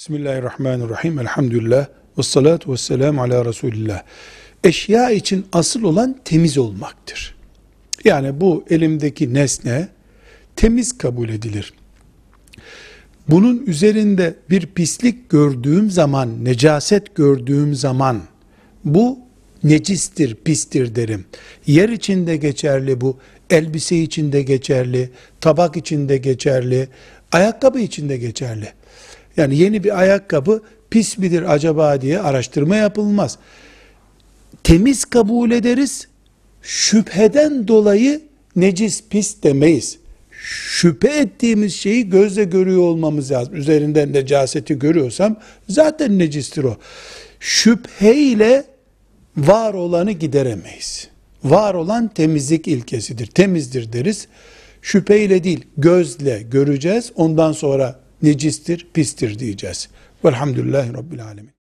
Bismillahirrahmanirrahim. Elhamdülillah. Ve salatu ve selamu ala Resulillah. Eşya için asıl olan temiz olmaktır. Yani bu elimdeki nesne temiz kabul edilir. Bunun üzerinde bir pislik gördüğüm zaman, necaset gördüğüm zaman bu necistir, pistir derim. Yer içinde geçerli bu, elbise içinde geçerli, tabak içinde geçerli, ayakkabı içinde geçerli. Yani yeni bir ayakkabı pis midir acaba diye araştırma yapılmaz. Temiz kabul ederiz. Şüpheden dolayı necis pis demeyiz. Şüphe ettiğimiz şeyi gözle görüyor olmamız lazım. Üzerinden necaseti görüyorsam zaten necistir o. Şüpheyle var olanı gideremeyiz. Var olan temizlik ilkesidir. Temizdir deriz. Şüpheyle değil, gözle göreceğiz. Ondan sonra necistir, pistir diyeceğiz. Velhamdülillahi Rabbil Alemin.